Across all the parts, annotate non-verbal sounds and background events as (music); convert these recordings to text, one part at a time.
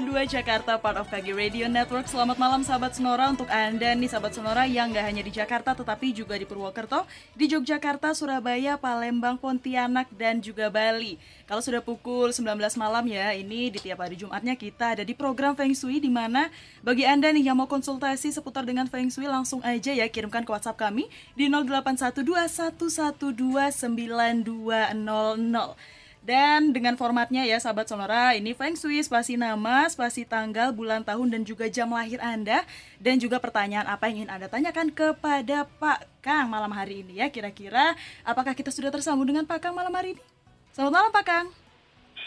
92 Jakarta, part of KG Radio Network. Selamat malam sahabat Sonora untuk Anda nih sahabat Sonora yang gak hanya di Jakarta tetapi juga di Purwokerto, di Yogyakarta, Surabaya, Palembang, Pontianak, dan juga Bali. Kalau sudah pukul 19 malam ya, ini di tiap hari Jumatnya kita ada di program Feng Shui di mana bagi Anda nih yang mau konsultasi seputar dengan Feng Shui langsung aja ya kirimkan ke WhatsApp kami di 0812 112 9200. Dan dengan formatnya ya sahabat Sonora, ini Feng Shui, spasi nama, spasi tanggal, bulan tahun dan juga jam lahir Anda dan juga pertanyaan apa yang ingin Anda tanyakan kepada Pak Kang malam hari ini ya. Kira-kira apakah kita sudah tersambung dengan Pak Kang malam hari ini? Selamat malam Pak Kang.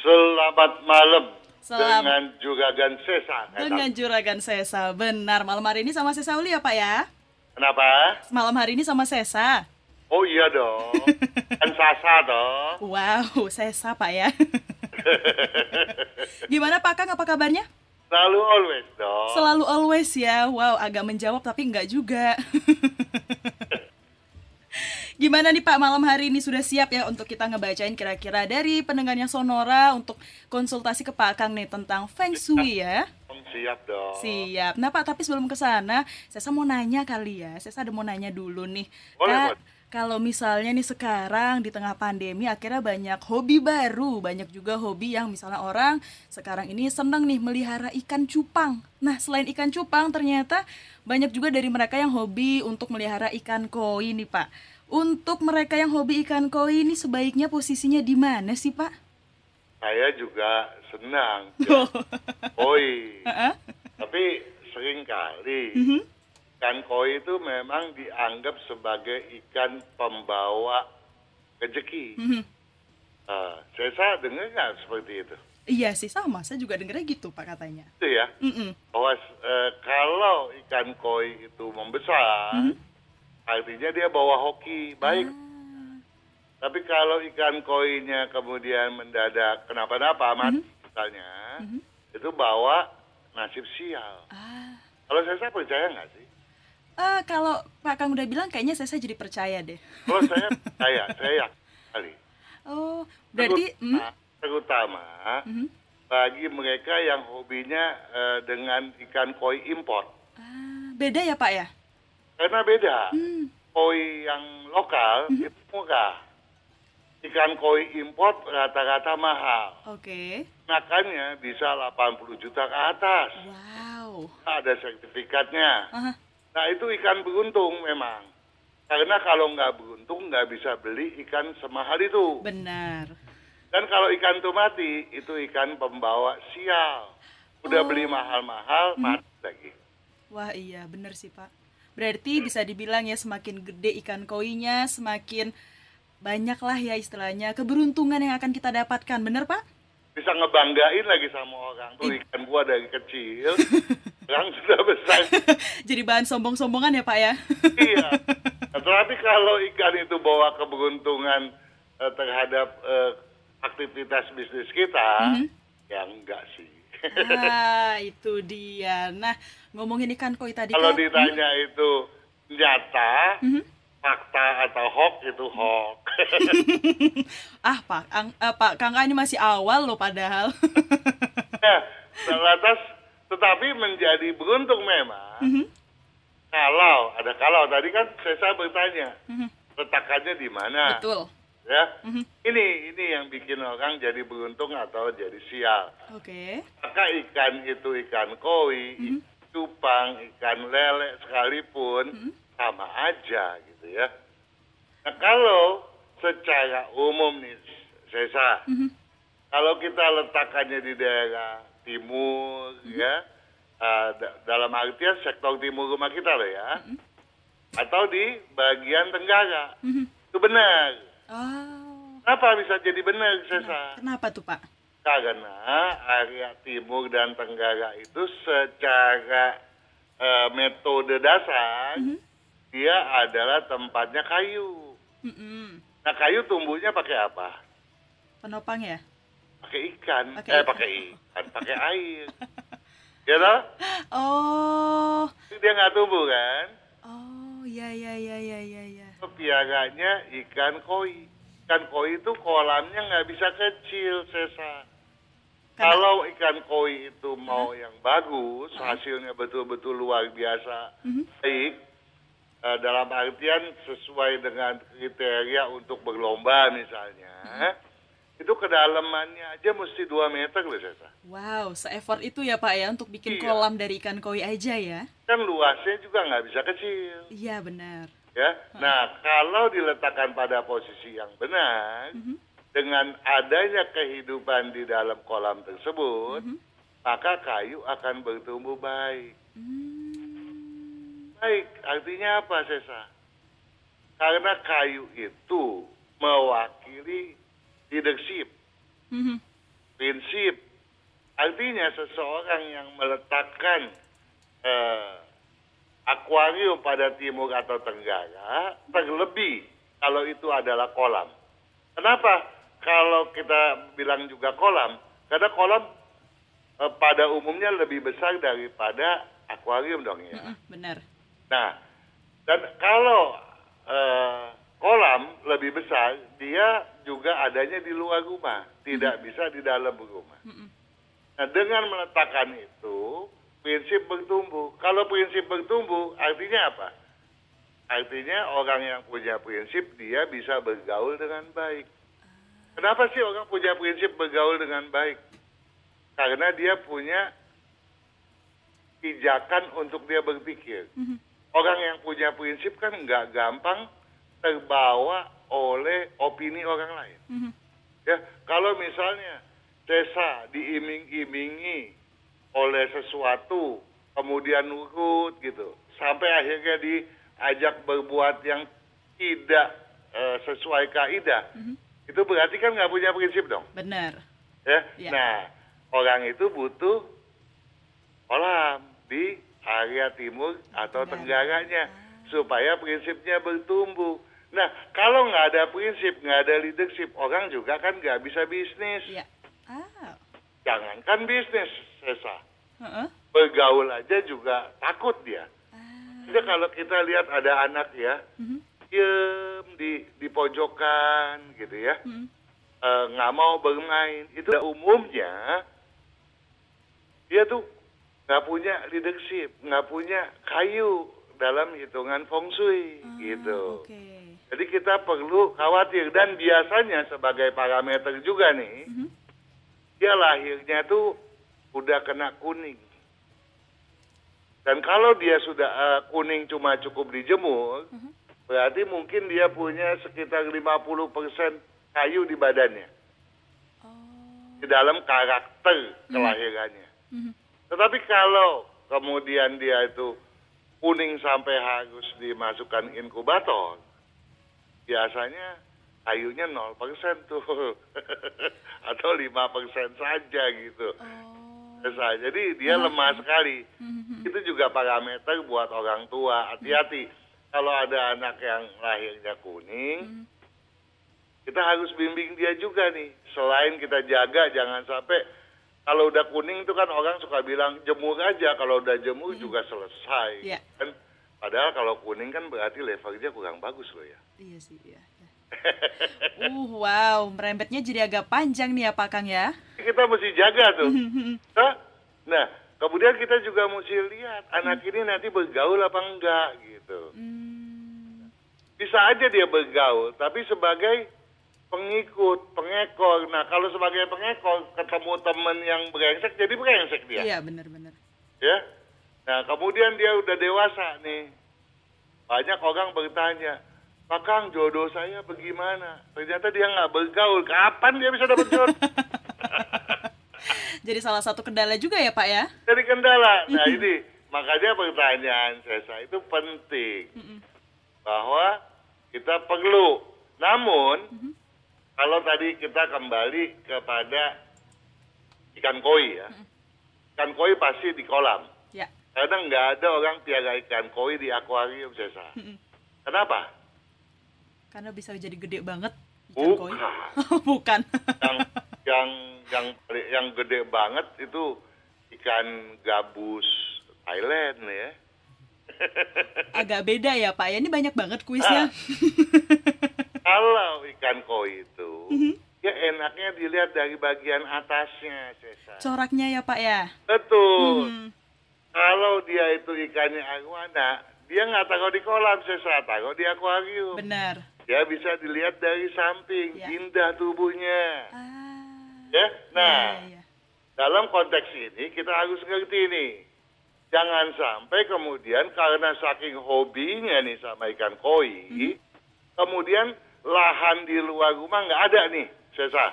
Selamat malam. Selamat. Dengan Juragan Sesa. Dengan Juragan Sesa, benar. Malam hari ini sama Sesa Uli ya Pak ya? Kenapa? Malam hari ini sama Sesa. Oh iya dong. (laughs) kan Sasa dong. Wow, Sesa Pak ya. (laughs) Gimana Pak Kang, apa kabarnya? Selalu always dong. Selalu always ya. Wow, agak menjawab tapi enggak juga. (laughs) Gimana nih Pak malam hari ini sudah siap ya untuk kita ngebacain kira-kira dari pendengarnya Sonora untuk konsultasi ke Pak Kang nih tentang Feng Shui ya? Siap dong. Siap. Nah Pak, tapi sebelum ke sana, saya mau nanya kali ya. Saya ada mau nanya dulu nih. Boleh, Kak, kalau misalnya nih sekarang di tengah pandemi akhirnya banyak hobi baru, banyak juga hobi yang misalnya orang sekarang ini senang nih melihara ikan cupang. Nah, selain ikan cupang ternyata banyak juga dari mereka yang hobi untuk melihara ikan koi nih, Pak. Untuk mereka yang hobi ikan koi ini sebaiknya posisinya di mana sih, Pak? Saya juga senang. (laughs) Koi. Uh-uh. Tapi sering kali Mhm. Ikan koi itu memang dianggap sebagai ikan pembawa rezeki. Mhm. Nah, saya dengar nggak seperti itu? Iya sih sama, saya juga dengernya gitu, Pak katanya. Itu ya. Mm-mm. bahwa eh, kalau ikan koi itu membesar, Mhm. artinya dia bawa hoki baik. Ah. Tapi kalau ikan koinya kemudian mendadak kenapa-napa mati misalnya, Mhm. itu bawa nasib sial. Ah. Kalau saya, saya percaya nggak sih? Ah, kalau Pak Kang udah bilang kayaknya saya, saya jadi percaya deh. Kalau saya percaya, saya yakin sekali. Oh, berarti hmm? Terutama, terutama Mhm. bagi mereka yang hobinya eh, dengan ikan koi import. Ah, beda ya Pak ya? Karena beda. Hmm. koi yang lokal Mhm. itu murah. Ikan koi import rata-rata mahal. Oke. Makannya bisa 80 juta ke atas. Wow. Ada sertifikatnya. Aha. Nah itu ikan beruntung memang. Karena kalau nggak beruntung nggak bisa beli ikan semahal itu. Benar. Dan kalau ikan itu mati, itu ikan pembawa sial. Udah Oh. beli mahal-mahal, mati lagi. Wah iya benar sih Pak. Berarti bisa dibilang ya semakin gede ikan koinya, semakin banyak lah ya istilahnya keberuntungan yang akan kita dapatkan. Benar Pak? Bisa ngebanggain lagi sama orang. Tuh ikan gua dari kecil, (laughs) sekarang sudah besar. (laughs) Jadi bahan sombong-sombongan ya Pak ya? iya. (laughs) Nah, Tetapi kalau ikan itu bawa keberuntungan eh, terhadap eh, aktivitas bisnis kita, Mhm. ya enggak sih. ah, itu dia. Nah, ngomongin ikan koi tadi kalau kan- ditanya itu nyata, Mhm. Fakta atau hoax itu hoax. (laughs) ah, Pak, Ang, eh, Pak Kang ini masih awal loh padahal. (laughs) nah, lantas tetapi menjadi beruntung memang Mhm. kalau ada kalau tadi kan saya, saya bertanya Mhm. letakkannya di mana Betul. ya Mhm. ini ini yang bikin orang jadi beruntung atau jadi sial Oke. maka ikan itu ikan koi Mhm. ikan cupang ikan lele sekalipun Mhm. sama aja gitu ya. Nah kalau secara umum nih Sesa Mhm. kalau kita letakkannya di daerah timur ya uh, da- dalam artian sektor timur rumah kita loh ya atau di bagian tenggara. Itu benar. Oh. kenapa bisa jadi benar Sesa? Kenapa tuh, Pak? karena area timur dan tenggara itu secara uh, metode dasar dia adalah tempatnya kayu Mm-mm. nah kayu tumbuhnya pakai apa Penopang ya? pakai ikan Pakai eh ikan. pakai ikan pakai (laughs) air ya toh Oh. dia nggak tumbuh kan Oh, ya ya ya ya ya ya. piaranya ikan koi ikan koi itu kolamnya nggak bisa kecil sesa Karena- kalau ikan koi itu mau yang bagus hasilnya betul-betul luar biasa Mhm. baik eh, dalam artian sesuai dengan kriteria untuk berlomba misalnya itu kedalamannya aja mesti 2 meter loh Sesa Wow, se-effort itu ya Pak ya untuk bikin Iya. kolam dari ikan koi aja ya? kan luasnya juga nggak bisa kecil Iya benar. ya. Nah, kalau diletakkan pada posisi yang benar, dengan adanya kehidupan di dalam kolam tersebut, maka kayu akan bertumbuh baik. Baik, artinya apa, Sesa? Karena kayu itu mewakili leadership, Mhm. prinsip. Artinya seseorang yang meletakkan eh, akuarium pada timur atau tenggara, terlebih kalau itu adalah kolam. Kenapa? Kalau kita bilang juga kolam, karena kolam eh, pada umumnya lebih besar daripada akuarium dong ya. Mm-mm, benar. Nah, dan kalau eh, kolam lebih besar, dia juga adanya di luar rumah, tidak bisa di dalam rumah. Nah, dengan meletakkan itu, prinsip bertumbuh. Kalau prinsip bertumbuh, artinya apa? Artinya orang yang punya prinsip, dia bisa bergaul dengan baik. Kenapa sih orang punya prinsip bergaul dengan baik? Karena dia punya pijakan untuk dia berpikir. Orang yang punya prinsip kan nggak gampang terbawa oleh opini orang lain. Mhm. Ya, kalau misalnya Tesa diiming-imingi oleh sesuatu, kemudian nurut gitu, sampai akhirnya diajak berbuat yang tidak eh, sesuai kaidah, itu berarti kan nggak punya prinsip dong, Benar. ya. Ya. Nah, orang itu butuh kolam di area timur atau Tenggara. tenggaranya supaya prinsipnya bertumbuh. Nah, kalau nggak ada prinsip, nggak ada leadership, orang juga kan nggak bisa bisnis. Iya. Ah. Jangankan bisnis, Sesa. Heeh. Bergaul aja juga takut dia. Ah. Jadi kalau kita lihat ada anak ya, Mhm. diem di di pojokan gitu ya, Mhm. eh, nggak mau bermain. Itu umumnya dia tuh nggak punya leadership, nggak punya kayu dalam hitungan feng shui Ah, gitu. Oke. Jadi kita perlu khawatir dan biasanya sebagai parameter juga nih, Mhm. dia lahirnya tuh udah kena kuning. Dan kalau dia sudah eh, kuning cuma cukup dijemur, Mhm. berarti mungkin dia punya sekitar 50% kayu di badannya, Oh. di dalam karakter kelahirannya. Mhm. Tetapi kalau kemudian dia itu kuning sampai harus dimasukkan inkubator, biasanya kayunya 0% tuh. (laughs) Atau 5% saja gitu. Oh. Jadi dia lemah sekali. Mhm. Itu juga parameter buat orang tua. Hati-hati. Kalau ada anak yang lahirnya kuning, Mhm. kita harus bimbing dia juga nih. Selain kita jaga, jangan sampai kalau udah kuning itu kan orang suka bilang jemur aja. Kalau udah jemur juga selesai. Iya. Kan, padahal kalau kuning kan berarti levelnya kurang bagus loh ya. Iya sih, iya. iya. Uh, wow, merembetnya jadi agak panjang nih ya Pak Kang ya. kita mesti jaga tuh. (laughs) Nah, kemudian kita juga mesti lihat anak ini nanti bergaul apa enggak gitu. Hmm. Bisa aja dia bergaul, tapi sebagai pengikut, pengekor. Nah, kalau sebagai pengekor ketemu temen yang brengsek, jadi brengsek dia. Iya, benar-benar. Ya. Nah, kemudian dia udah dewasa nih. Banyak orang bertanya, Pak Kang, jodoh saya bagaimana? Ternyata dia nggak bergaul. Kapan dia bisa dapat jodoh? (laughs) Jadi salah satu kendala juga ya Pak ya? Jadi kendala. Nah (laughs) ini makanya pertanyaan saya itu penting bahwa kita perlu. Namun kalau tadi kita kembali kepada ikan koi ya, ikan koi pasti di kolam. Ya. Karena nggak ada orang piara ikan koi di akuarium Sesa. Kenapa? Karena bisa jadi gede banget ikan koi. Bukan. (laughs) Bukan. yang yang yang yang gede banget itu ikan gabus Thailand ya. (laughs) Agak beda ya Pak ya. Ini banyak banget kuisnya. (laughs) Kalau ikan koi itu ya enaknya dilihat dari bagian atasnya, Cesa. Coraknya ya Pak ya. Betul. Mhm. Kalau dia itu ikannya arowana, dia nggak taruh di kolam, Cesa, taruh di akuarium. Benar. Dia bisa dilihat dari samping, Ya. indah tubuhnya. Ah. Ya, nah. ya, ya. Dalam konteks ini kita harus ngerti nih. Jangan sampai kemudian karena saking hobinya nih sama ikan koi, Mhm. kemudian lahan di luar rumah nggak ada nih, Sesa.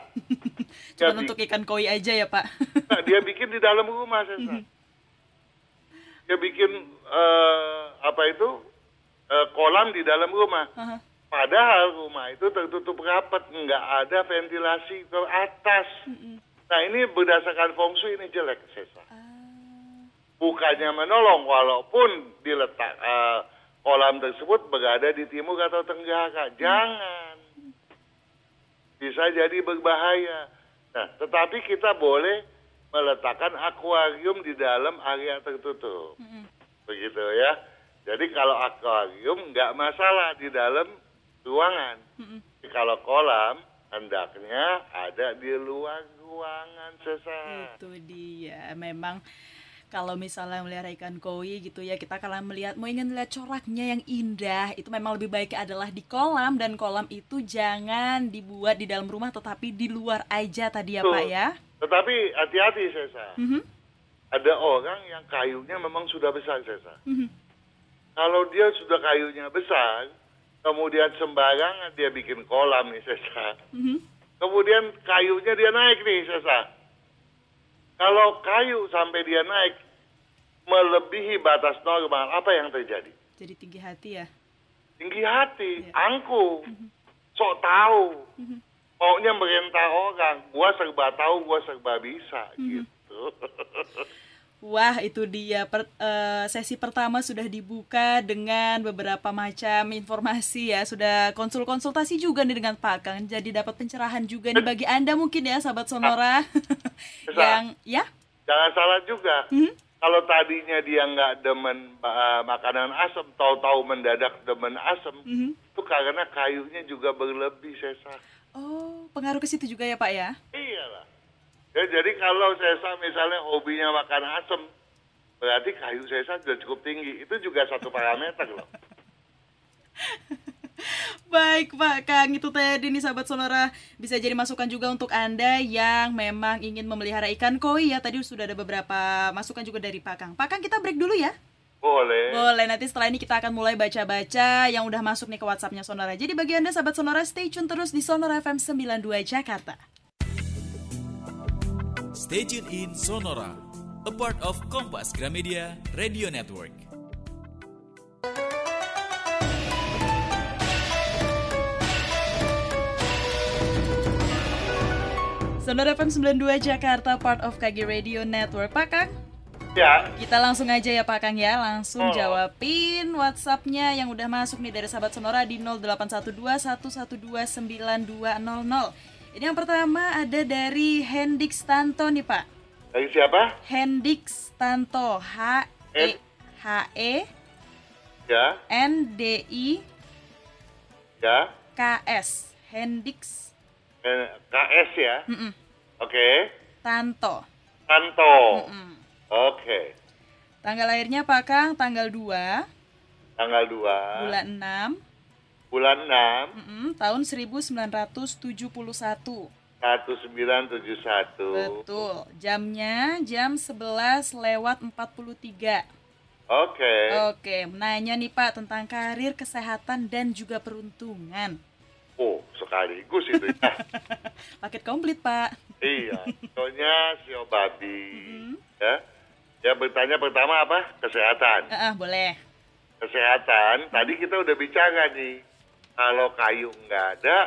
(laughs) Cuma untuk ikan koi aja ya Pak. Nah, dia bikin di dalam rumah, Sesa. (laughs) Dia bikin eh, apa itu eh, kolam di dalam rumah. Aha. Padahal rumah itu tertutup rapat, nggak ada ventilasi ke atas. Nah ini berdasarkan feng shui ini jelek, Sesa. Bukannya menolong, walaupun diletak eh, kolam tersebut berada di timur atau tenggara, jangan. Bisa jadi berbahaya. Nah, tetapi kita boleh meletakkan akuarium di dalam area tertutup. Begitu ya. Jadi kalau akuarium nggak masalah di dalam ruangan. Tapi Kalau kolam hendaknya ada di luar ruangan sesat. Itu dia. Memang kalau misalnya melihara ikan koi gitu ya kita kalau melihat mau ingin lihat coraknya yang indah itu memang lebih baik adalah di kolam dan kolam itu jangan dibuat di dalam rumah tetapi di luar aja tadi ya Betul. Pak ya. Tetapi hati-hati Sesa. Mhm. Ada orang yang kayunya memang sudah besar Sesa. Mhm. Kalau dia sudah kayunya besar, kemudian sembarangan dia bikin kolam nih Sesa. Mhm. Kemudian kayunya dia naik nih Sesa. Kalau kayu sampai dia naik melebihi batas normal, apa yang terjadi? Jadi tinggi hati ya. Tinggi hati, Iya. angku, sok tahu, maunya merintah orang. Gua serba tahu, gua serba bisa, gitu. (laughs) Wah, itu dia per- eh, sesi pertama sudah dibuka dengan beberapa macam informasi ya. Sudah konsul-konsultasi juga nih dengan Pak Kang. Jadi dapat pencerahan juga nih bagi Anda mungkin ya sahabat Sonora. (laughs) yang ya? Jangan salah juga. Mhm. Kalau tadinya dia nggak demen uh, makanan asam, tahu-tahu mendadak demen asam, Mhm. itu karena kayunya juga berlebih, Sesa. Oh, pengaruh ke situ juga ya, Pak ya? Iyalah. Ya, jadi kalau Sesa misalnya hobinya makan asam, berarti kayu Sesa sudah cukup tinggi. Itu juga satu parameter loh. (laughs) Baik Pak Kang, itu tadi nih sahabat Sonora bisa jadi masukan juga untuk Anda yang memang ingin memelihara ikan koi ya. Tadi sudah ada beberapa masukan juga dari Pak Kang. Pak Kang kita break dulu ya. Boleh. Boleh, nanti setelah ini kita akan mulai baca-baca yang udah masuk nih ke WhatsAppnya Sonora. Jadi bagi Anda sahabat Sonora, stay tune terus di Sonora FM 92 Jakarta. Stay tuned in Sonora, a part of Kompas Gramedia Radio Network. Sonora FM 92 Jakarta, part of KG Radio Network. Pak Kang, Ya, kita langsung aja ya Pak Kang ya, langsung Oh. jawabin WhatsAppnya yang udah masuk nih dari sahabat Sonora di 0812-112-9200. Ini yang pertama ada dari Hendik Stanto nih Pak. dari siapa? Hendik Stanto, H E H E Ya, N D I ya. K S. Hendix Eh, KS ya. Mm-mm. Oke. Tanto. Tanto. Mm. Oke. Tanggal lahirnya Pak Kang tanggal 2 Tanggal 2. bulan 6 Bulan 6. mm-mm, tahun 1971. 1971. Betul. Jamnya jam 11 lewat 43. Oke. Oke, nanya nih Pak tentang karir, kesehatan dan juga peruntungan. Oh, sekaligus itu ya. (laughs) Paket komplit, Pak. Iya, contohnya sio babi. Ya. Ya bertanya pertama apa? Kesehatan. Ah, ah, boleh. Kesehatan, tadi kita udah bicara nih. Kalau kayu nggak ada,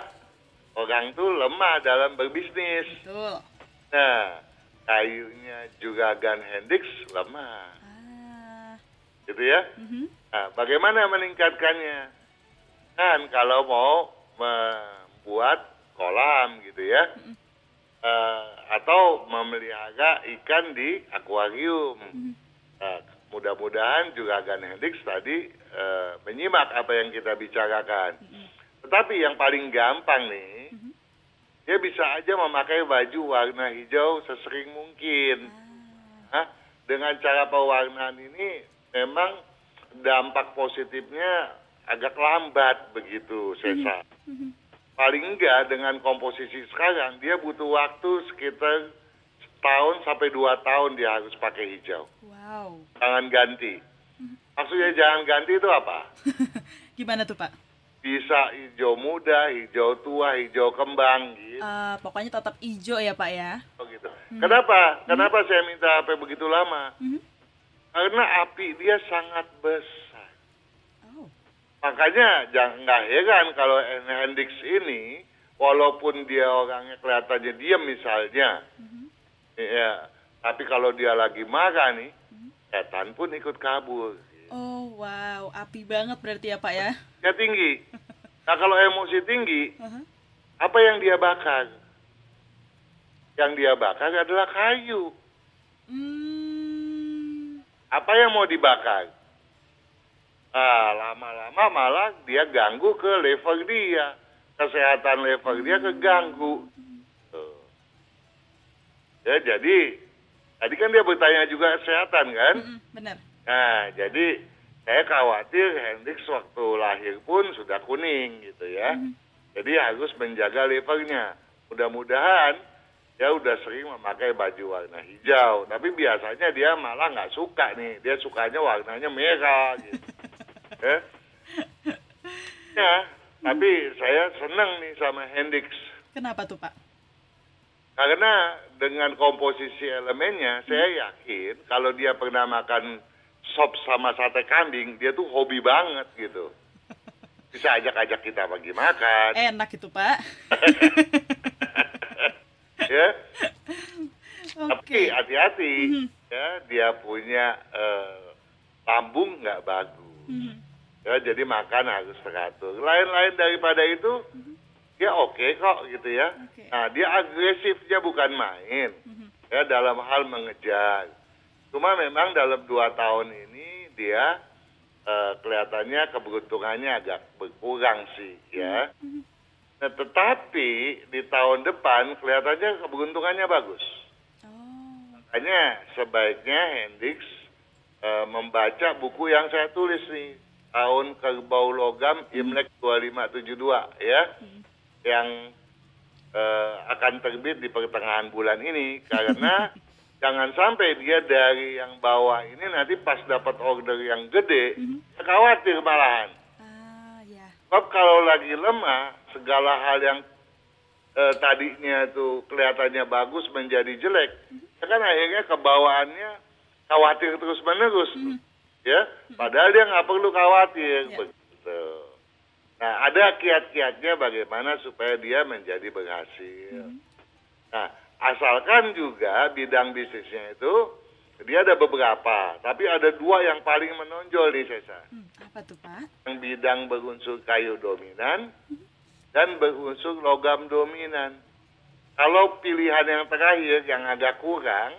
orang tuh lemah dalam berbisnis. Betul. Nah, kayunya juga Gun Hendrix lemah. Ah. Gitu ya. mhm. Nah, bagaimana meningkatkannya? Kan kalau mau membuat kolam gitu ya, Eh, atau memelihara ikan di akuarium. Nah, mudah-mudahan juga Gan Hendrix tadi eh, menyimak apa yang kita bicarakan. Tetapi yang paling gampang nih, dia bisa aja memakai baju warna hijau sesering mungkin. Hah? Dengan cara pewarnaan ini memang dampak positifnya agak lambat begitu, Sesa. Paling enggak dengan komposisi sekarang dia butuh waktu sekitar setahun sampai dua tahun dia harus pakai hijau. Wow. Jangan ganti. Maksudnya jangan ganti itu apa? (laughs) Gimana tuh, Pak? Bisa hijau muda, hijau tua, hijau kembang gitu. Eh, pokoknya tetap hijau ya, Pak ya. Oh, gitu. Kenapa? Kenapa saya minta sampai begitu lama? Mhm. Karena api dia sangat besar. Oh. Makanya jangan nggak heran kalau Hendrix ini walaupun dia orangnya kelihatannya diam misalnya, ya, tapi kalau dia lagi marah nih, setan pun ikut kabur. Oh, wow. Api banget berarti ya, Pak ya. Dia tinggi. Nah kalau emosi tinggi, Aha. apa yang dia bakar? Yang dia bakar adalah kayu. Hmm. Apa yang mau dibakar? Ah, lama-lama malah dia ganggu ke level dia. Kesehatan level dia keganggu. Ya, jadi tadi kan dia bertanya juga kesehatan kan? Mm-mm, benar. Nah, jadi saya khawatir Hendrix waktu lahir pun sudah kuning gitu ya. Jadi harus menjaga levelnya. Mudah-mudahan dia udah sering memakai baju warna hijau. Tapi biasanya dia malah nggak suka nih. Dia sukanya warnanya merah gitu. (laughs) ya. ya, tapi saya senang nih sama Hendrix. Kenapa tuh, Pak? Karena dengan komposisi elemennya, saya yakin kalau dia pernah makan sop sama sate kambing, dia tuh hobi banget gitu. (laughs) Bisa ajak-ajak kita pergi makan, Enak itu, Pak. (laughs) ya. Oke. Tapi hati-hati, ya dia punya eh, lambung nggak bagus. Mhm. Ya, jadi makan harus teratur. Lain-lain daripada itu, dia oke kok gitu ya. Oke. Nah, dia agresifnya bukan main. Ya, dalam hal mengejar. Cuma memang dalam dua tahun ini dia eh, kelihatannya keberuntungannya agak berkurang sih ya. Nah, tetapi di tahun depan kelihatannya keberuntungannya bagus. Oh. Makanya sebaiknya Hendrix eh, membaca buku yang saya tulis nih tahun kerbau logam Imlek 2572 ya yang eh, akan terbit di pertengahan bulan ini. Karena (laughs) jangan sampai dia dari yang bawah ini nanti pas dapat order yang gede khawatir malahan. Ah, ya. sebab kalau lagi lemah segala hal yang eh, tadinya tuh kelihatannya bagus menjadi jelek ya kan akhirnya kebawaannya khawatir terus menerus ya. Padahal dia nggak perlu khawatir Ya. begitu nah ada kiat-kiatnya bagaimana supaya dia menjadi berhasil nah asalkan juga bidang bisnisnya itu dia ada beberapa tapi ada dua yang paling menonjol nih Sesa Hmm, apa tuh, Pak? yang bidang berunsur kayu dominan dan berunsur logam dominan. Kalau pilihan yang terakhir yang agak kurang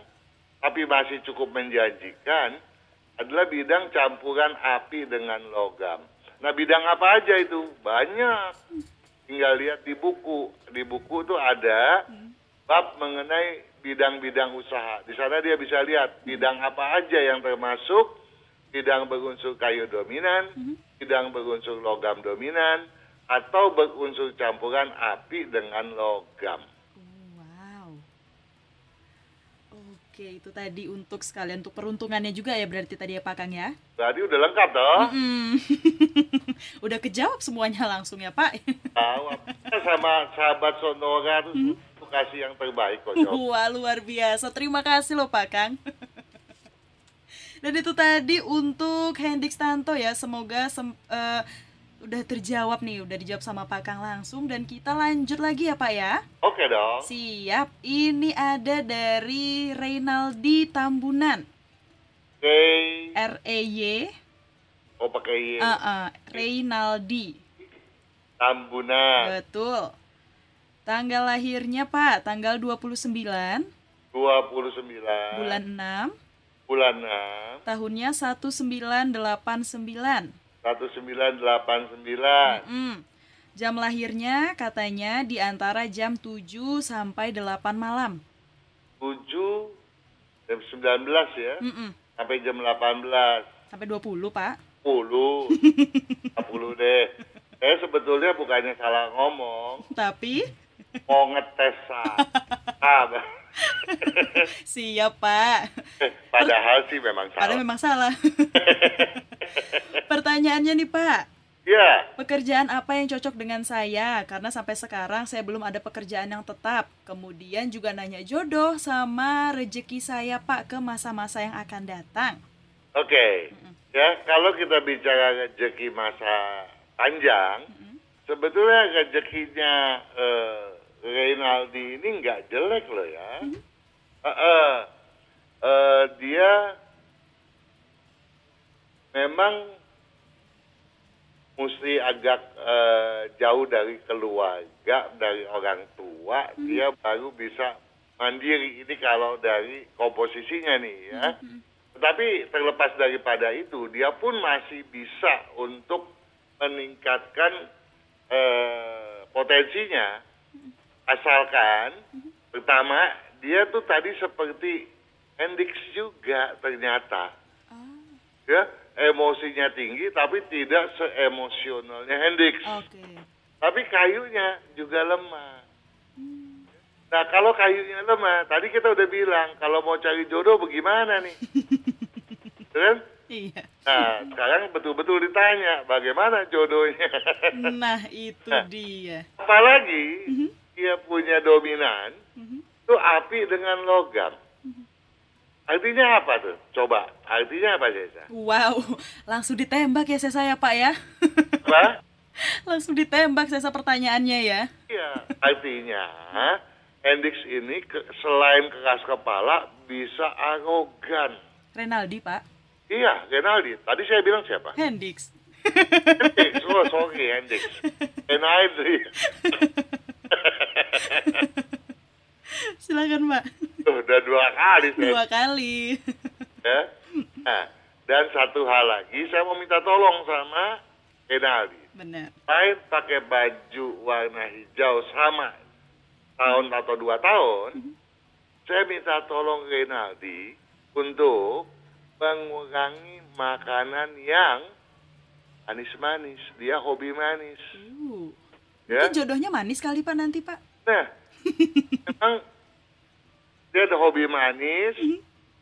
tapi masih cukup menjanjikan adalah bidang campuran api dengan logam. Nah, bidang apa aja itu? Banyak. Tinggal lihat di buku. Di buku tuh ada bab mengenai bidang-bidang usaha. Di sana dia bisa lihat bidang apa aja yang termasuk bidang berunsur kayu dominan, bidang berunsur logam dominan, atau berunsur campuran api dengan logam. Oh, wow. Oke, itu tadi untuk sekalian untuk peruntungannya juga ya berarti tadi ya Pak Kang ya. Berarti udah lengkap toh? Hmm. (laughs) Udah kejawab semuanya langsung ya Pak. Tahu sama sahabat Sonora tuh suka kasih yang terbaik kok. Jok. Wah luar biasa, terima kasih loh Pak Kang. (laughs) Dan itu tadi untuk Hendrik Stanto ya, semoga sem- eh, udah terjawab nih, udah dijawab sama Pak Kang langsung dan kita lanjut lagi ya Pak ya. Oke dong. Siap, ini ada dari Reynaldi Tambunan, Oke. R E Y, Oh pakai Y. uh, uh, Reynaldi, Tambunan. betul. Tanggal lahirnya Pak, tanggal 29 29. bulan 6, Bulan 6. tahunnya 1989. 1989. Mm. Jam lahirnya katanya di antara jam 7 sampai 8 malam. 7 jam 19 ya. Mm-mm. Sampai jam 18. Sampai 20, Pak. 10. 10 (laughs) deh. Saya sebetulnya bukannya salah ngomong, Tapi mau ngetes sah. (laughs) Ah, siap, Pak. Padahal sih memang Padahal salah. memang salah. (laughs) Pertanyaannya nih, Pak. Ya, Pekerjaan apa yang cocok dengan saya? Karena sampai sekarang saya belum ada pekerjaan yang tetap. Kemudian juga nanya jodoh sama rejeki saya, Pak, ke masa-masa yang akan datang. oke. Ya, kalau kita bicara rezeki masa panjang, sebetulnya rezekinya eh, Reynaldi ini nggak jelek loh ya. Eh, eh, eh, dia memang mesti agak eh, jauh dari keluarga, dari orang tua, dia baru bisa mandiri. Ini kalau dari komposisinya nih ya. Tetapi terlepas daripada itu, dia pun masih bisa untuk meningkatkan eh, potensinya, asalkan pertama dia tuh tadi seperti Hendrix juga ternyata, ya emosinya tinggi tapi tidak seemosionalnya Hendrix, Oke. tapi kayunya juga lemah. Nah kalau kayunya lemah, tadi kita udah bilang kalau mau cari jodoh bagaimana nih? (laughs) kan? Iya. Nah, sekarang betul-betul ditanya bagaimana jodohnya. (laughs) Nah, itu dia. Apalagi dia punya dominan, itu api dengan logam. Artinya apa tuh? Coba, artinya apa Cesa? Wow, (laughs) langsung ditembak ya saya Pak ya. (laughs) Apa? langsung ditembak saya pertanyaannya ya. Iya, artinya Hendrix ini ke- selain keras kepala bisa arogan. Renaldi Pak. Iya, Renaldi. Tadi saya bilang siapa? Hendix. Hendrix. Oh, sorry, Hendrix. (laughs) Renaldi. Silakan Pak. Tuh, udah dua kali saya Dua kali. ya. Nah, dan satu hal lagi, saya mau minta tolong sama Renaldi. Benar. Selain pakai baju warna hijau sama tahun atau dua tahun, saya minta tolong Renaldi untuk mengurangi makanan yang manis-manis. Dia hobi manis. Uh. Ya. Mungkin jodohnya manis kali Pak nanti Pak. Nah, memang dia ada hobi manis,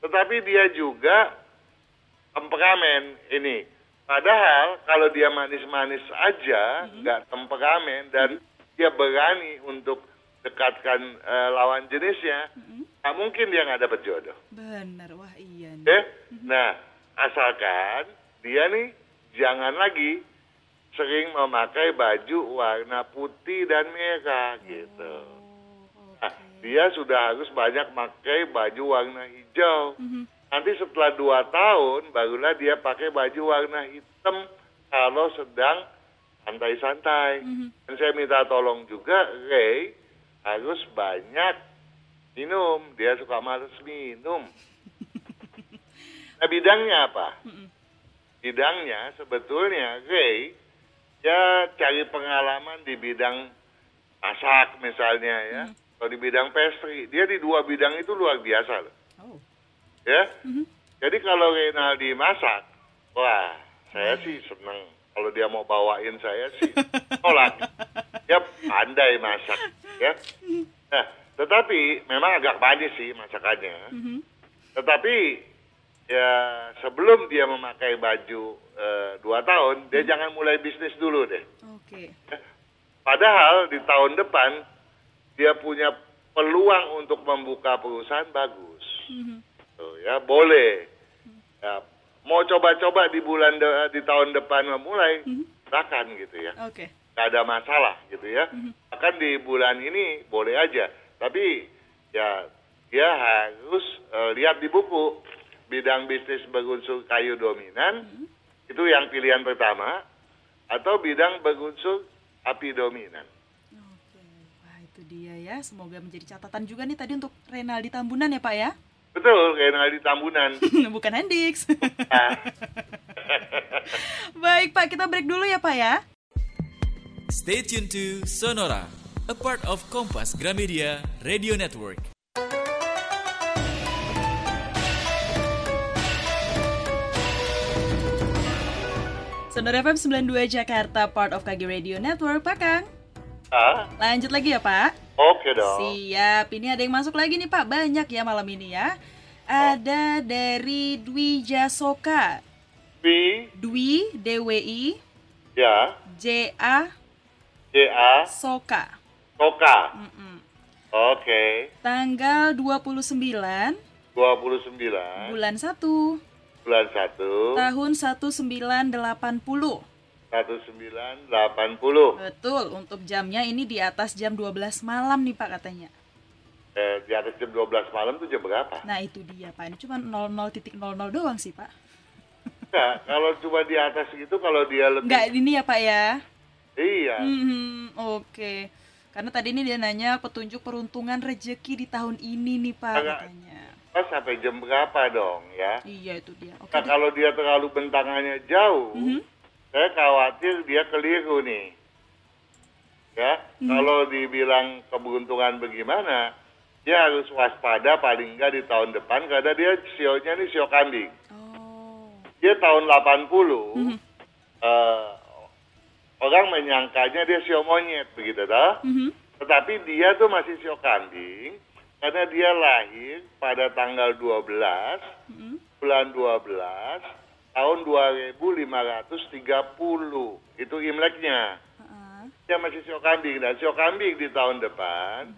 tetapi dia juga temperamen ini. Padahal kalau dia manis-manis aja, nggak temperamen dan dia berani untuk dekatkan eh, lawan jenisnya, nggak mungkin dia nggak dapat jodoh. Benar. Wah, iya nih. Ya? Nah, asalkan dia nih jangan lagi sering memakai baju warna putih dan merah gitu. Nah, dia sudah harus banyak pakai baju warna hijau. Nanti setelah dua tahun, barulah dia pakai baju warna hitam kalau sedang santai-santai. Dan saya minta tolong juga, Ray harus banyak minum. Dia suka males minum. (laughs) Nah, bidangnya apa? Bidangnya sebetulnya Ray ya cari pengalaman di bidang masak misalnya ya. Kalau di bidang pastry, dia di dua bidang itu luar biasa loh. Oh. Ya. Jadi kalau Renaldi masak, wah, saya sih seneng. Kalau dia mau bawain saya sih (laughs) tolak. Dia pandai masak, ya. Nah, tetapi memang agak manis sih masakannya. Tetapi ya sebelum dia memakai baju eh, dua tahun, dia jangan mulai bisnis dulu deh. Oke. Padahal di tahun depan dia punya peluang untuk membuka perusahaan bagus. Mhm. Tuh, ya boleh. Ya, mau coba-coba di bulan de- di tahun depan memulai, silakan gitu ya. Oke. Nggak ada masalah gitu ya. Bahkan di bulan ini boleh aja. Tapi ya dia harus eh, lihat di buku bidang bisnis berunsur kayu dominan itu yang pilihan pertama atau bidang berunsur api dominan. Oke. Wah, itu dia ya. Semoga menjadi catatan juga nih tadi untuk Renaldi Tambunan ya, Pak ya. Betul, kayak di Tambunan. (laughs) Bukan Hendix. (laughs) Baik, Pak, kita break dulu ya, Pak ya. Stay tuned to Sonora, a part of Kompas Gramedia Radio Network. Sonora FM 92 Jakarta, part of KG Radio Network, Pak Kang. ah, Lanjut lagi ya, Pak. Oke dong. Siap, ini ada yang masuk lagi nih Pak, banyak ya malam ini ya. Ada dari Dwi Jasoka, Dwi DWI ya, JA J A, Soka. Toka. Mm-mm. Oke, Tanggal 29 29 bulan 1 bulan 1 tahun 1980. 1980. Betul, untuk jamnya ini di atas jam 12 malam nih Pak katanya. Eh, di atas jam 12 malam tuh jam berapa? Nah, itu dia Pak. Ini cuma 00.00 doang sih Pak. Enggak, kalau cuma di atas gitu kalau dia lebih Enggak ini ya Pak ya. Iya. Mhm, Oke. Karena tadi ini dia nanya petunjuk peruntungan rejeki di tahun ini nih Pak Agak- katanya. Pas sampai jam berapa dong ya? Iya itu dia. Oke. Nah, kalau dia terlalu bentangannya jauh, Mhm. Saya khawatir dia keliru nih. Ya, Mhm. kalau dibilang keberuntungan bagaimana, dia harus waspada paling enggak di tahun depan karena dia sionya nih sio kambing. Oh. Dia tahun 80, Mhm. eh, orang menyangkanya dia sio monyet begitu dah. Mhm. Tetapi dia tuh masih sio kambing karena dia lahir pada tanggal 12 Mhm. bulan 12 tahun 2530. Itu Imleknya. Heeh. Dia masih sio kambing dan sio kambing di tahun depan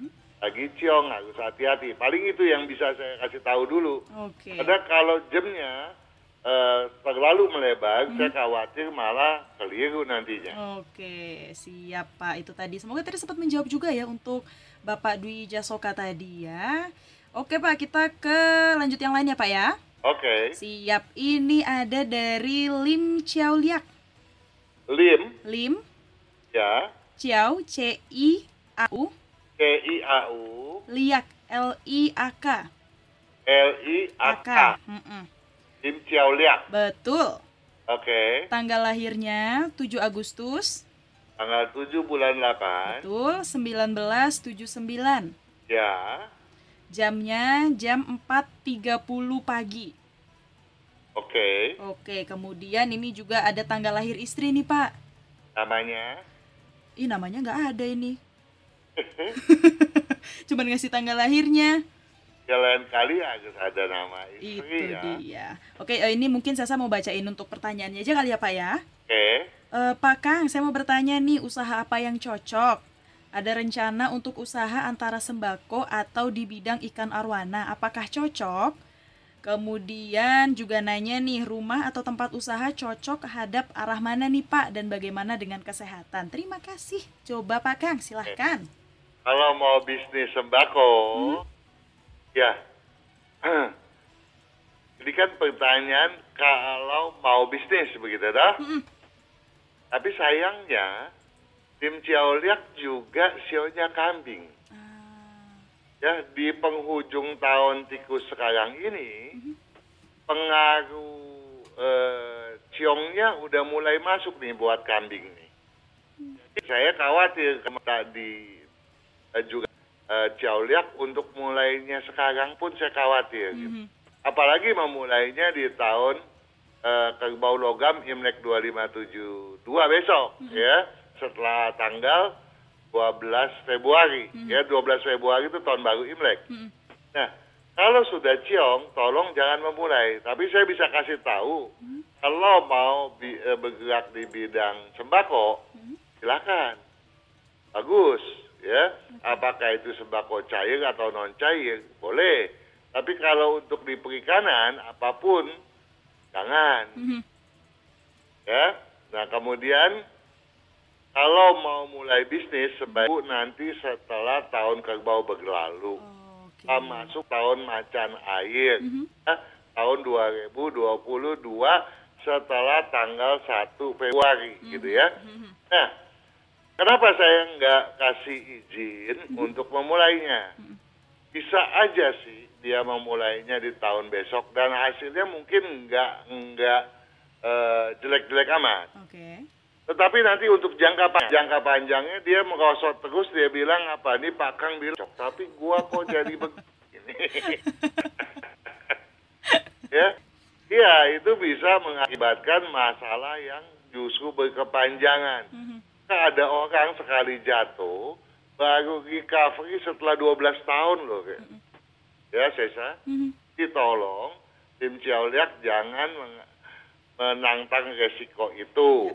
lagi ciong harus hati-hati. Paling itu yang bisa saya kasih tahu dulu. Oke. Karena kalau jamnya eh, terlalu melebar, saya khawatir malah keliru nantinya. Oke, siap Pak. Itu tadi. Semoga tadi sempat menjawab juga ya untuk Bapak Dwi Jasoka tadi ya. Oke Pak, kita ke lanjut yang lain ya Pak ya. Oke, Siap. Ini ada dari Lim Chiao Liak. Lim, Lim ya, Chiao C I A U K I A U Liak L I A K. L I A K, Mm-mm. Lim Chiao Liak. Betul. Oke, Tanggal lahirnya 7 Agustus. tanggal 7 bulan 8. Betul, 1979. Ya, Jamnya jam 4.30 pagi. oke. Oke, kemudian ini juga ada tanggal lahir istri nih, Pak. Namanya? Ih, namanya nggak ada ini. (laughs) (laughs) Cuman ngasih tanggal lahirnya. Ya lain kali harus ada nama Itu istri ya. dia. Oke, eh, ini mungkin Sasa mau bacain untuk pertanyaannya aja kali ya, Pak ya. Oke. Eh, Pak Kang, saya mau bertanya nih, usaha apa yang cocok? Ada rencana untuk usaha antara sembako atau di bidang ikan arwana, apakah cocok? Kemudian juga nanya nih, rumah atau tempat usaha cocok hadap arah mana nih Pak dan bagaimana dengan kesehatan? Terima kasih. Coba Pak Kang, silahkan. Kalau mau bisnis sembako, ya. (clears throat) Ini kan pertanyaan kalau mau bisnis begitu dah. Mm-mm. Tapi sayangnya tim Ciauliak juga sionya kambing. Ah, Ya di penghujung tahun tikus sekarang ini pengaruh eh, ciongnya udah mulai masuk nih buat kambing nih. Jadi saya khawatir tadi eh, juga eh, Ciauliak untuk mulainya sekarang pun saya khawatir. gitu. mhm. Apalagi memulainya di tahun eh, Kerbau Logam Imlek 2572 besok ya setelah tanggal 12 Februari ya 12 Februari itu tahun baru Imlek. Mhm. Nah, kalau sudah ciong, tolong jangan memulai. Tapi saya bisa kasih tahu, kalau mau bi- eh, bergerak di bidang sembako, silakan. Bagus, ya. Apakah itu sembako cair atau non cair, boleh. Tapi kalau untuk di perikanan apa pun jangan. Mhm. Ya. Nah, kemudian kalau mau mulai bisnis sebaiknya nanti setelah tahun kerbau berlalu. Oke. Kita masuk tahun macan air. Mhm. Ya, tahun 2022 setelah tanggal 1 Februari gitu ya. Mhm. Nah, kenapa saya nggak kasih izin untuk memulainya? Bisa aja sih dia memulainya di tahun besok dan hasilnya mungkin nggak nggak eh, jelek-jelek amat. Oke. Tetapi nanti untuk jangka panjang, jangka panjangnya dia merosot terus dia bilang apa nih Pak Kang bilang "Cok, tapi gua kok jadi begini. (laughs) ya. Iya, itu bisa mengakibatkan masalah yang justru berkepanjangan. Mhm. Ada orang sekali jatuh baru recovery setelah 12 tahun loh. Kayak. Ya, Sesa. Mhm. Ditolong tim Ciauliak jangan menantang resiko itu.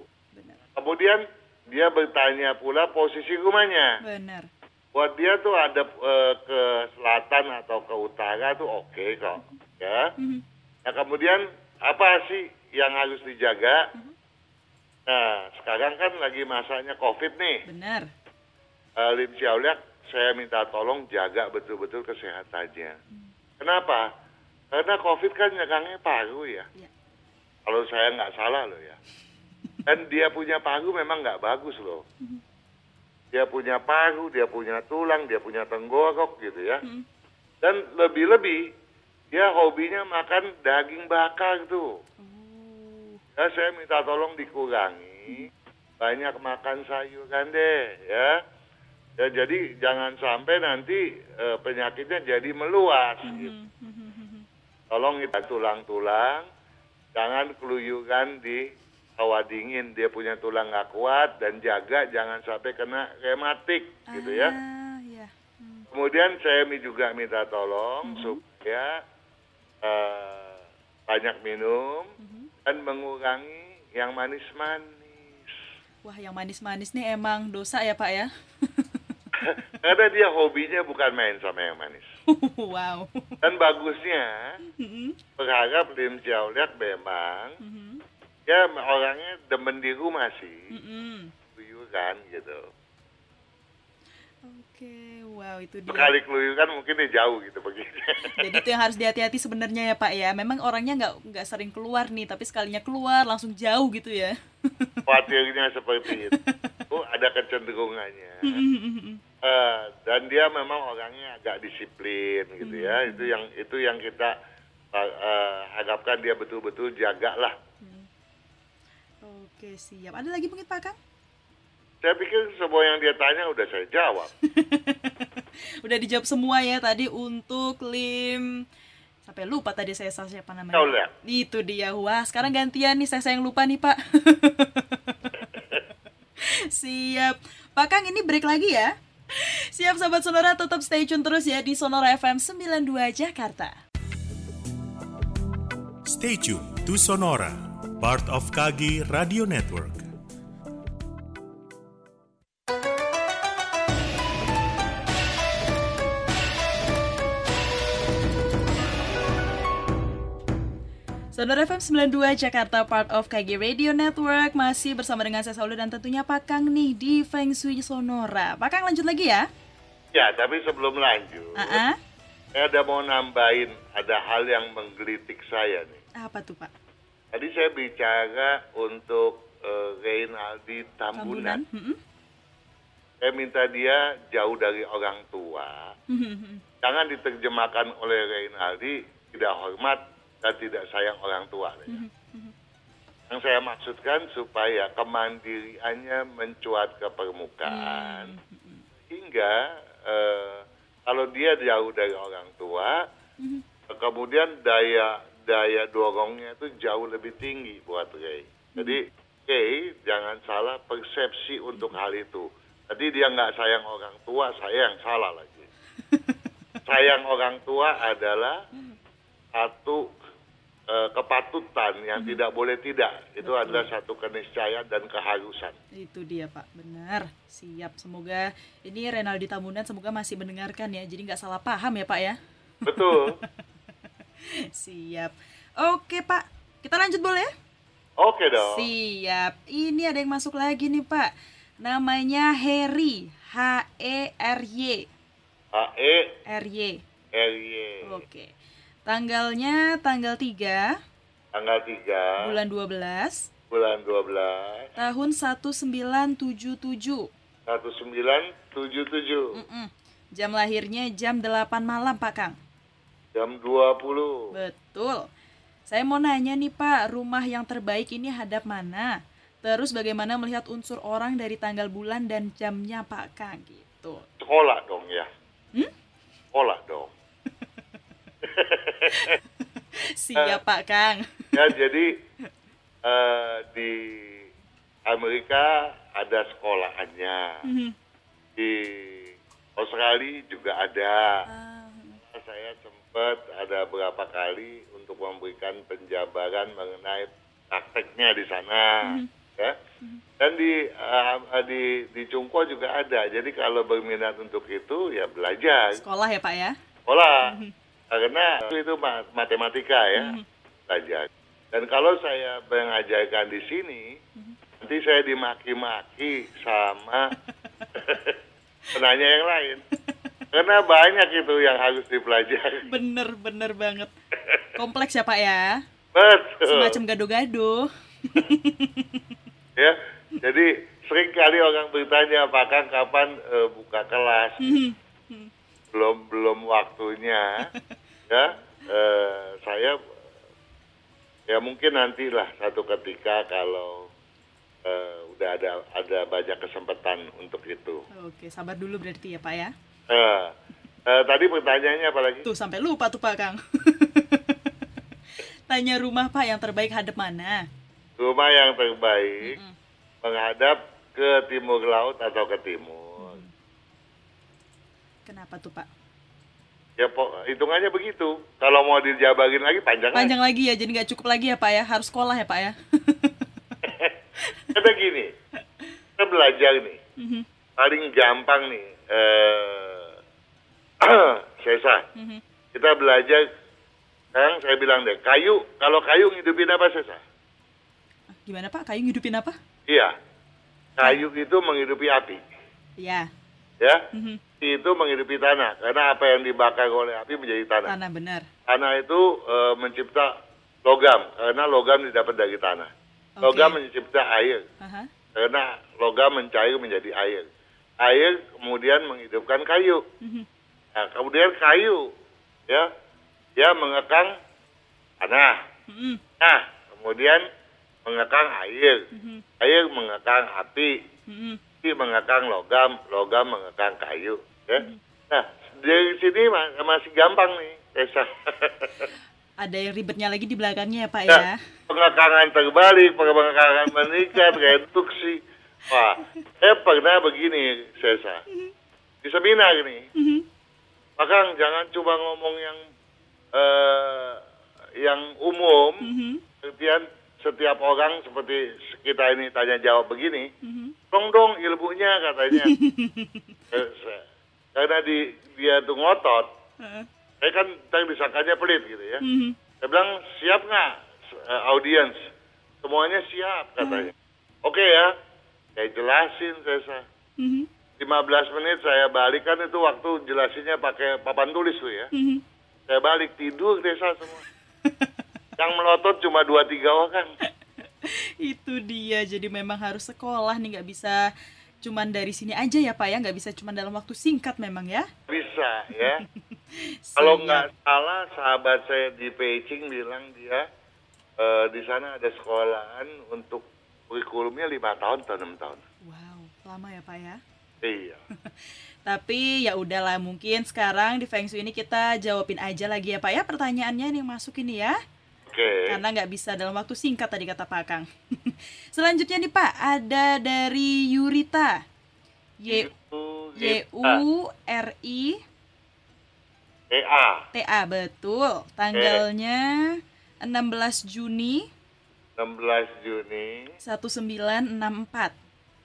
Kemudian dia bertanya pula posisi rumahnya. Benar. Buat dia tuh ada eh, ke selatan atau ke utara tuh oke kok, ya. Mhm. Nah kemudian apa sih yang harus dijaga? Nah sekarang kan lagi masanya COVID nih. Benar. Eh, Lim Siauliak, saya minta tolong jaga betul-betul kesehatannya. Kenapa? Karena COVID kan nyerangnya paru ya. Iya. Kalau saya nggak salah loh ya. Dan dia punya paru memang nggak bagus loh. Dia punya paru, dia punya tulang, dia punya tenggorok gitu ya. Mhm. Dan lebih-lebih dia hobinya makan daging bakar tuh. Oh. Ya, saya minta tolong dikurangi. Banyak makan sayuran deh, ya. Ya, jadi jangan sampai nanti eh, penyakitnya jadi meluas. gitu. Mhm. Mhm. Tolong itu tulang-tulang, jangan keluyuran di hawa dingin. Dia punya tulang nggak kuat dan jaga jangan sampai kena rematik, gitu ya. Ah, ya. Hmm. Kemudian saya mi- juga minta tolong supaya eh, banyak minum Mhm. dan mengurangi yang manis-manis. Wah, yang manis-manis nih emang dosa ya, Pak ya? (laughs) Karena dia hobinya bukan main sama yang manis. (laughs) wow. Dan bagusnya Mhm. berharap Lim Jiauliak memang Mhm. Ya orangnya demen di rumah sih, Mhm. keluyuran gitu. Oke, wow itu dia. Sekali keluyuran mungkin dia jauh gitu begitu. (laughs) Jadi itu yang harus dihati-hati sebenarnya ya Pak ya. Memang orangnya nggak nggak sering keluar nih, tapi sekalinya keluar langsung jauh gitu ya. (laughs) Khawatirnya seperti itu. (laughs) Oh, ada kecenderungannya. Eh, dan dia memang orangnya agak disiplin gitu ya. Itu yang itu yang kita eh, harapkan dia betul-betul jagalah. Oke siap. Ada lagi mungkin Pak Kang? Saya pikir semua yang dia tanya udah saya jawab. (laughs) Udah dijawab semua ya tadi untuk Lim sampai lupa tadi saya salah siapa namanya. Siauliak. Itu dia. Wah, sekarang gantian nih saya yang lupa nih, Pak. (laughs) Siap. Pak Kang ini break lagi ya. Siap sahabat Sonora tetap stay tune terus ya di Sonora FM 92 Jakarta. Stay tuned to Sonora, part of Kagi Radio Network. Sonora FM 92 Jakarta part of KG Radio Network masih bersama dengan saya Saulu dan tentunya Pak Kang nih di Feng Shui Sonora. Pak Kang lanjut lagi ya? Ya, tapi sebelum lanjut, Ah, ah. saya ada mau nambahin ada hal yang menggelitik saya nih. Apa tuh Pak? Tadi saya bicara untuk eh, Reynaldi Tambunan? Tambunan. Mm-mm. Saya minta dia jauh dari orang tua. Jangan diterjemahkan oleh Reynaldi tidak hormat dan tidak sayang orang tua. ya. Yang saya maksudkan supaya kemandiriannya mencuat ke permukaan. Hingga eh, kalau dia jauh dari orang tua, kemudian daya daya dorongnya itu jauh lebih tinggi buat Ray. Jadi Ray jangan salah persepsi untuk hal itu. Tadi dia nggak sayang orang tua, saya yang salah lagi. (laughs) sayang orang tua adalah satu eh, kepatutan yang tidak boleh tidak. Itu adalah satu keniscayaan dan keharusan. Itu dia Pak, benar. Siap, semoga ini Renaldi Tamunan semoga masih mendengarkan ya, jadi nggak salah paham ya Pak ya. Betul. (laughs) Siap. Oke Pak, kita lanjut boleh ya? Oke dong. Siap. Ini ada yang masuk lagi nih Pak. Namanya Heri, H E R Y, H E R Y. R Y. Oke. Tanggalnya tanggal 3 Tanggal 3 bulan 12 bulan 12 tahun 1977. 1977 Mm-mm. Jam lahirnya jam 8 malam Pak Kang. Jam 20. Betul. Saya mau nanya nih Pak, rumah yang terbaik ini hadap mana? Terus bagaimana melihat unsur orang dari tanggal bulan dan jamnya Pak Kang gitu. Sekolah dong ya. Hmm? Sekolah dong. (laughs) Siap Pak Kang. (laughs) Ya jadi eh, di Amerika ada sekolahannya. Mhm. Di Australia juga ada. Ah, sempat ada berapa kali untuk memberikan penjabaran mengenai prakteknya di sana, ya. Dan di eh, di di Cungko juga ada. Jadi kalau berminat untuk itu ya belajar Sekolah ya Pak ya? sekolah karena itu ma- matematika ya belajar. Dan kalau saya mengajarkan di sini, nanti saya dimaki-maki sama (laughs) penanya yang lain. Karena banyak itu yang harus dipelajari. Bener, bener banget. Kompleks ya Pak ya? Betul. Semacam gado-gado. (laughs) Ya, jadi sering kali orang bertanya apakah kapan eh, buka kelas. belum belum waktunya. (laughs) ya, eh, saya ya mungkin nantilah satu ketika kalau eh, udah ada ada banyak kesempatan untuk itu. Oke, sabar dulu berarti ya Pak ya? Eh, eh, tadi pertanyaannya apa lagi? Tuh sampai lupa tuh Pak Kang. (laughs) Tanya rumah Pak yang terbaik hadap mana? Rumah yang terbaik menghadap ke timur laut atau ke timur. Kenapa tuh Pak? Ya hitungannya begitu. Kalau mau dijabarin lagi panjang. lagi. Panjang lagi ya, jadi nggak cukup lagi ya Pak ya? Harus sekolah ya Pak ya? Ada gini, (laughs) kita belajar nih. Mhm, Paling gampang nih, eh, (clears throat) Sesa. mhm. Kita belajar, sekarang saya bilang deh, kayu, kalau kayu ngidupin apa Sesa? Gimana Pak? Kayu ngidupin apa? Iya, kayu itu menghidupi api, Ya, ya. mhm. Itu menghidupi tanah, karena apa yang dibakar oleh api menjadi tanah. tanah benar. Tanah itu eh, mencipta logam, karena logam didapat dari tanah. Oke. Logam mencipta air, Aha. karena logam mencair menjadi air. Air kemudian menghidupkan kayu. mhm. Nah, kemudian kayu, ya, dia mengekang tanah. Mhm, Nah, kemudian mengekang air. mhm, Air mengekang api. mhm. Api mengekang logam. Logam mengekang kayu. Ya. Nah, dari sini ma- masih gampang nih, Tessa. (laughs) Ada yang ribetnya lagi di belakangnya ya Pak ya? Nah, pengekangan terbalik, pengekangan meningkat, (laughs) reduksi. Wah, saya pernah begini, Sesa. Di seminar nih, Mhm, Makang jangan cuma ngomong yang eh, yang umum, mhm, kemudian setiap orang seperti kita ini tanya jawab begini, mhm. dong dong ilmunya katanya. (laughs) Eh, Karena di dia tuh ngotot, Heeh, saya kan tadi disangkanya pelit gitu ya. mhm. Saya bilang siap nggak eh, audiens? Semuanya siap katanya. Oke ya, saya jelasin saya. sa- Mhm, 15 menit saya balik kan itu waktu jelasinnya pakai papan tulis tuh ya. mhm. Saya balik tidur desa semua. (laughs) Yang melotot cuma dua tiga orang. Itu dia, jadi memang harus sekolah nih, nggak bisa cuman dari sini aja ya Pak ya, nggak bisa cuman dalam waktu singkat memang ya. Bisa ya. (laughs) Kalau nggak salah sahabat saya di Beijing bilang dia eh, di sana ada sekolahan untuk kurikulumnya lima tahun atau enam tahun. Wow, lama ya Pak ya. Iya. (laughs) Tapi ya udahlah mungkin sekarang di Feng Shui ini kita jawabin aja lagi ya Pak ya pertanyaannya yang masuk ini ya. Oke. Karena nggak bisa dalam waktu singkat tadi kata Pak Kang. (laughs) Selanjutnya nih Pak, ada dari Yurita. Y Y U R I EA. T A betul. Tanggalnya 16 Juni 16 Juni 1964.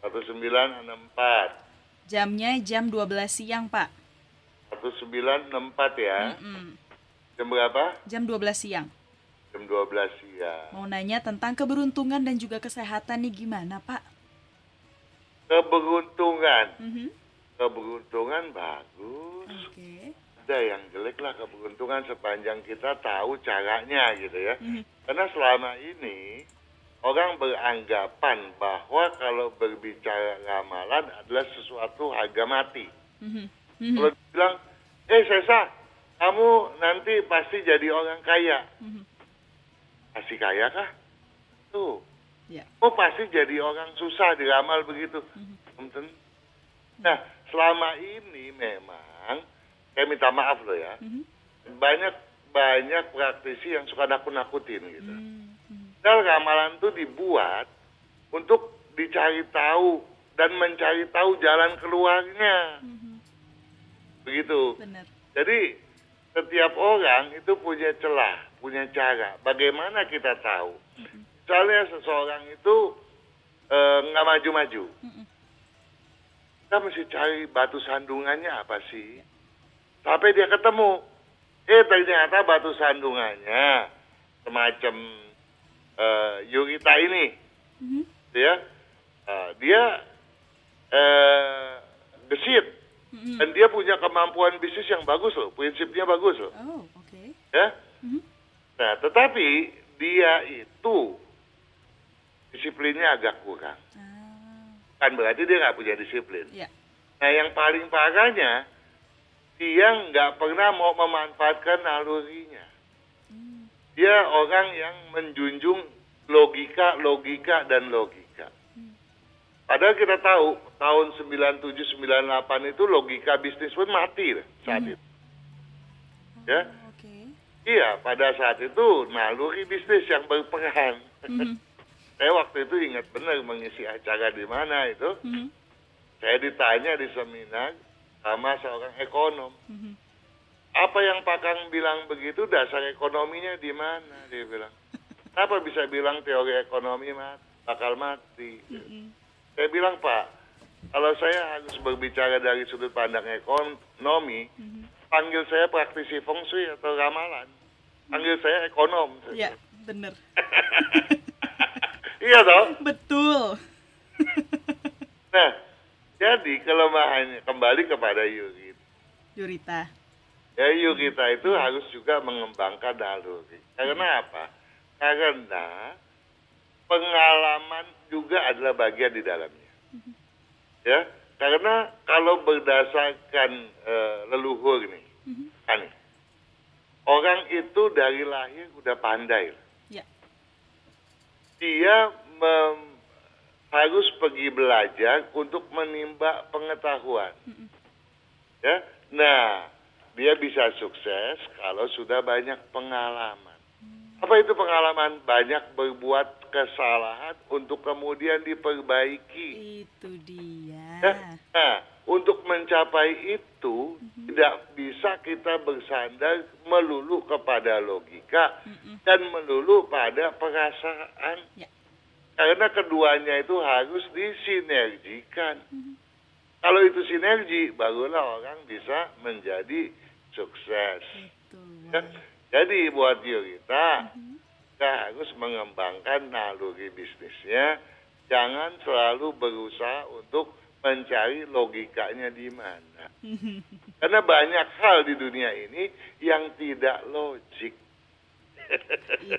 1964. Jamnya jam 12 siang, Pak. 1964 ya. Mm-mm. Jam berapa? Jam 12 siang. Jam 12 siang. Mau nanya tentang keberuntungan dan juga kesehatan nih gimana, Pak? Keberuntungan. Mhm. Keberuntungan bagus. Oke. Ada yang jelek lah keberuntungan sepanjang kita tahu caranya gitu ya. Mhm. Karena selama ini orang beranggapan bahwa kalau berbicara ramalan adalah sesuatu harga mati. Mhm. Mhm. Kalau bilang, eh Sesa, kamu nanti pasti jadi orang kaya. Mhm. Pasti kaya kah? Tuh. Ya. Oh pasti jadi orang susah diramal begitu. Tentu. Nah selama ini memang, saya minta maaf loh ya, Mhm. banyak banyak praktisi yang suka nakut-nakutin gitu. Hmm, Dan ramalan itu dibuat untuk dicari tahu dan mencari tahu jalan keluarnya. Mhm. Begitu. Benar. Jadi setiap orang itu punya celah, punya cara. Bagaimana kita tahu? Misalnya seseorang itu eh, nggak maju-maju. Mhm. Kita mesti cari batu sandungannya apa sih? Sampai dia ketemu. Eh ternyata batu sandungannya semacam eh, Yurita ini. Mhm. Ya, Eh, dia eh, gesit. Mhm. Dan dia punya kemampuan bisnis yang bagus loh, prinsipnya bagus loh, Oh, oke. ya. Mhm. Nah, tetapi dia itu disiplinnya agak kurang. Ah, Kan berarti dia nggak punya disiplin. ya. Nah, yang paling parahnya, dia nggak pernah mau memanfaatkan nalurinya. Hmm. Dia orang yang menjunjung logika, logika, dan logika. Padahal kita tahu, tahun 97-98 itu logika bisnis pun mati saat itu. Ya, Oh. Iya, pada saat itu naluri bisnis yang berperan. Mhm. (laughs) Saya waktu itu ingat benar mengisi acara di mana itu. Mhm. Saya ditanya di seminar sama seorang ekonom. Mhm. Apa yang Pak Kang bilang begitu dasar ekonominya di mana? Dia bilang. Kenapa bisa bilang teori ekonomi mat bakal mati? Mhm. Saya bilang Pak, kalau saya harus berbicara dari sudut pandang ekonomi, Mhm. panggil saya praktisi feng shui atau ramalan. Panggil saya ekonom. Ya, benar. (laughs) iya toh? Betul. Nah, jadi kelemahannya kembali kepada Yuri. Yurita. Ya Yurita itu harus juga mengembangkan naluri. Karena apa? Karena pengalaman juga adalah bagian di dalamnya. Ya, karena kalau berdasarkan eh, leluhur nih, kan nih, orang itu dari lahir udah pandai. Ya. Dia mem- harus pergi belajar untuk menimba pengetahuan. Dia bisa sukses kalau sudah banyak pengalaman. Apa itu pengalaman? Banyak berbuat kesalahan untuk kemudian diperbaiki. Itu dia. Ya, Nah, untuk mencapai itu tidak bisa kita bersandar melulu kepada logika dan melulu pada perasaan. Ya. Karena keduanya itu harus disinergikan. Kalau itu sinergi, barulah orang bisa menjadi sukses. Betul. Ya, Jadi buat Yurita, kita harus mengembangkan naluri bisnisnya. Jangan selalu berusaha untuk mencari logikanya di mana. (laughs) Karena banyak hal di dunia ini yang tidak logik.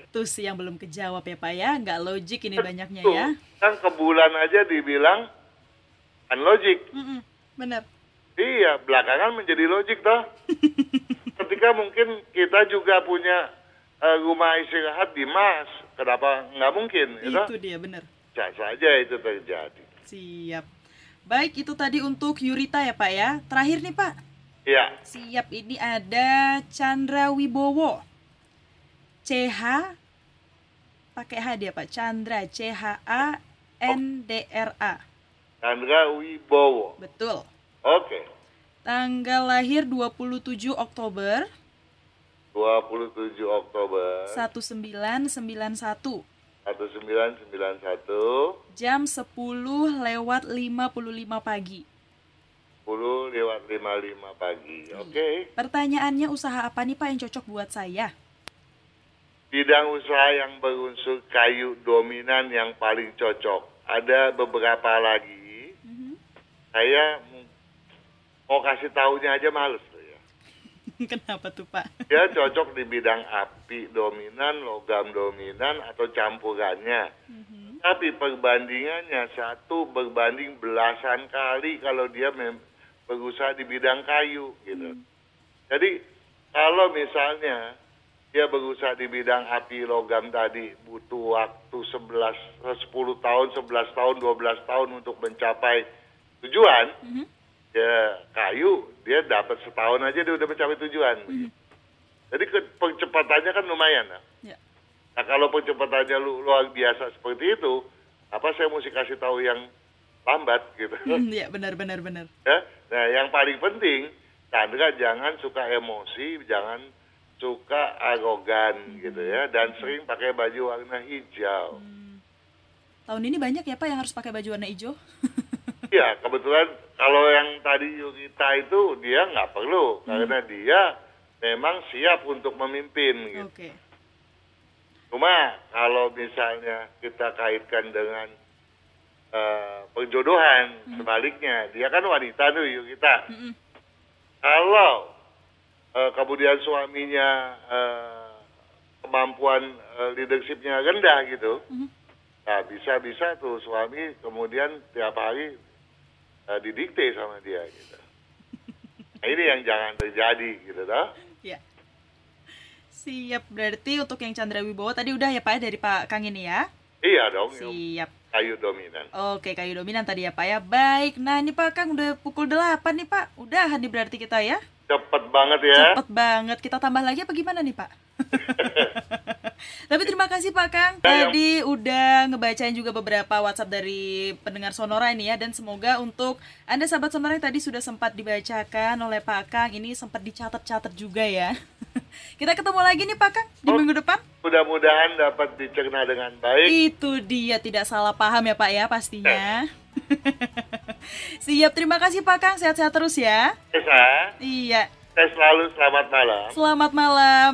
Itu sih yang belum kejawab ya Pak ya. Nggak logik ini banyaknya ya. Kan ke bulan aja dibilang logik. Mm-mm, Benar. Iya, belakangan menjadi logik toh. (laughs) Ketika mungkin kita juga punya eh, rumah istirahat di Mars, kenapa nggak mungkin? Gitu? Itu dia benar. Bisa saja itu terjadi. Siap. Baik, itu tadi untuk Yurita ya Pak ya. Terakhir nih Pak. Ya, Siap, ini ada Chandra Wibowo. CH pakai H dia Pak. Chandra C H A N D R A. Chandra Wibowo. Betul. Tanggal lahir 27 Oktober 27 Oktober 1991 1991 jam 10 lewat 55 pagi. 10 lewat 55 pagi. Oke. Pertanyaannya usaha apa nih Pak yang cocok buat saya? Bidang usaha yang berunsur kayu dominan yang paling cocok. Ada beberapa lagi. Saya m- mau kasih tahunya aja males tuh ya. (laughs) Kenapa tuh Pak? Dia cocok di bidang api dominan, logam dominan, atau campurannya. Tapi perbandingannya satu berbanding belasan kali kalau dia berusaha di bidang kayu gitu. Jadi kalau misalnya dia berusaha di bidang api logam tadi butuh waktu 11 eh, 10 tahun, 11 tahun, 12 tahun untuk mencapai tujuan. Ya kayu dia dapat setahun aja dia udah mencapai tujuan. Jadi ke- percepatannya kan lumayan. Nah. Ya. Nah kalau percepatannya lu, luar biasa seperti itu, apa saya mesti kasih tahu yang lambat gitu? Hmm, ya benar benar benar. ya. Nah yang paling penting, Chandra jangan suka emosi, jangan suka arogan gitu ya, dan sering pakai baju warna hijau. Tahun ini banyak ya Pak yang harus pakai baju warna hijau. Iya kebetulan tadi Yurita itu dia nggak perlu karena dia memang siap untuk memimpin gitu. Oke. Cuma kalau misalnya kita kaitkan dengan eh, perjodohan sebaliknya, dia kan wanita tuh yuk kita. Kalau eh, kemudian suaminya eh, kemampuan eh, leadershipnya rendah gitu, nah bisa-bisa tuh suami kemudian tiap hari eh, didikte sama dia gitu. Nah, ini yang jangan terjadi gitu toh. Ya. Siap berarti untuk yang Chandra Wibowo tadi udah ya Pak ya dari Pak Kang ini ya. Iya dong, Siap. kayu dominan. Oke, kayu dominan tadi ya Pak ya. Baik. Nah, ini Pak Kang udah pukul 8 nih Pak. Udahan nih berarti kita ya. Cepet banget ya. Cepet banget. Kita tambah lagi apa gimana nih Pak? (laughs) Tapi terima kasih Pak Kang. Yang- Tadi udah ngebacain juga beberapa WhatsApp dari pendengar Sonora ini ya. Dan semoga untuk Anda sahabat Sonora yang tadi sudah sempat dibacakan oleh Pak Kang. Ini sempat dicatat-catat juga ya. (laughs) Kita ketemu lagi nih Pak Kang di Oh. minggu depan. Mudah-mudahan dapat dicerna dengan baik. Itu dia tidak salah paham ya Pak ya pastinya. (laughs) Siap, terima kasih Pak Kang. Sehat-sehat terus ya. Iya. saya selalu selamat malam. Selamat malam.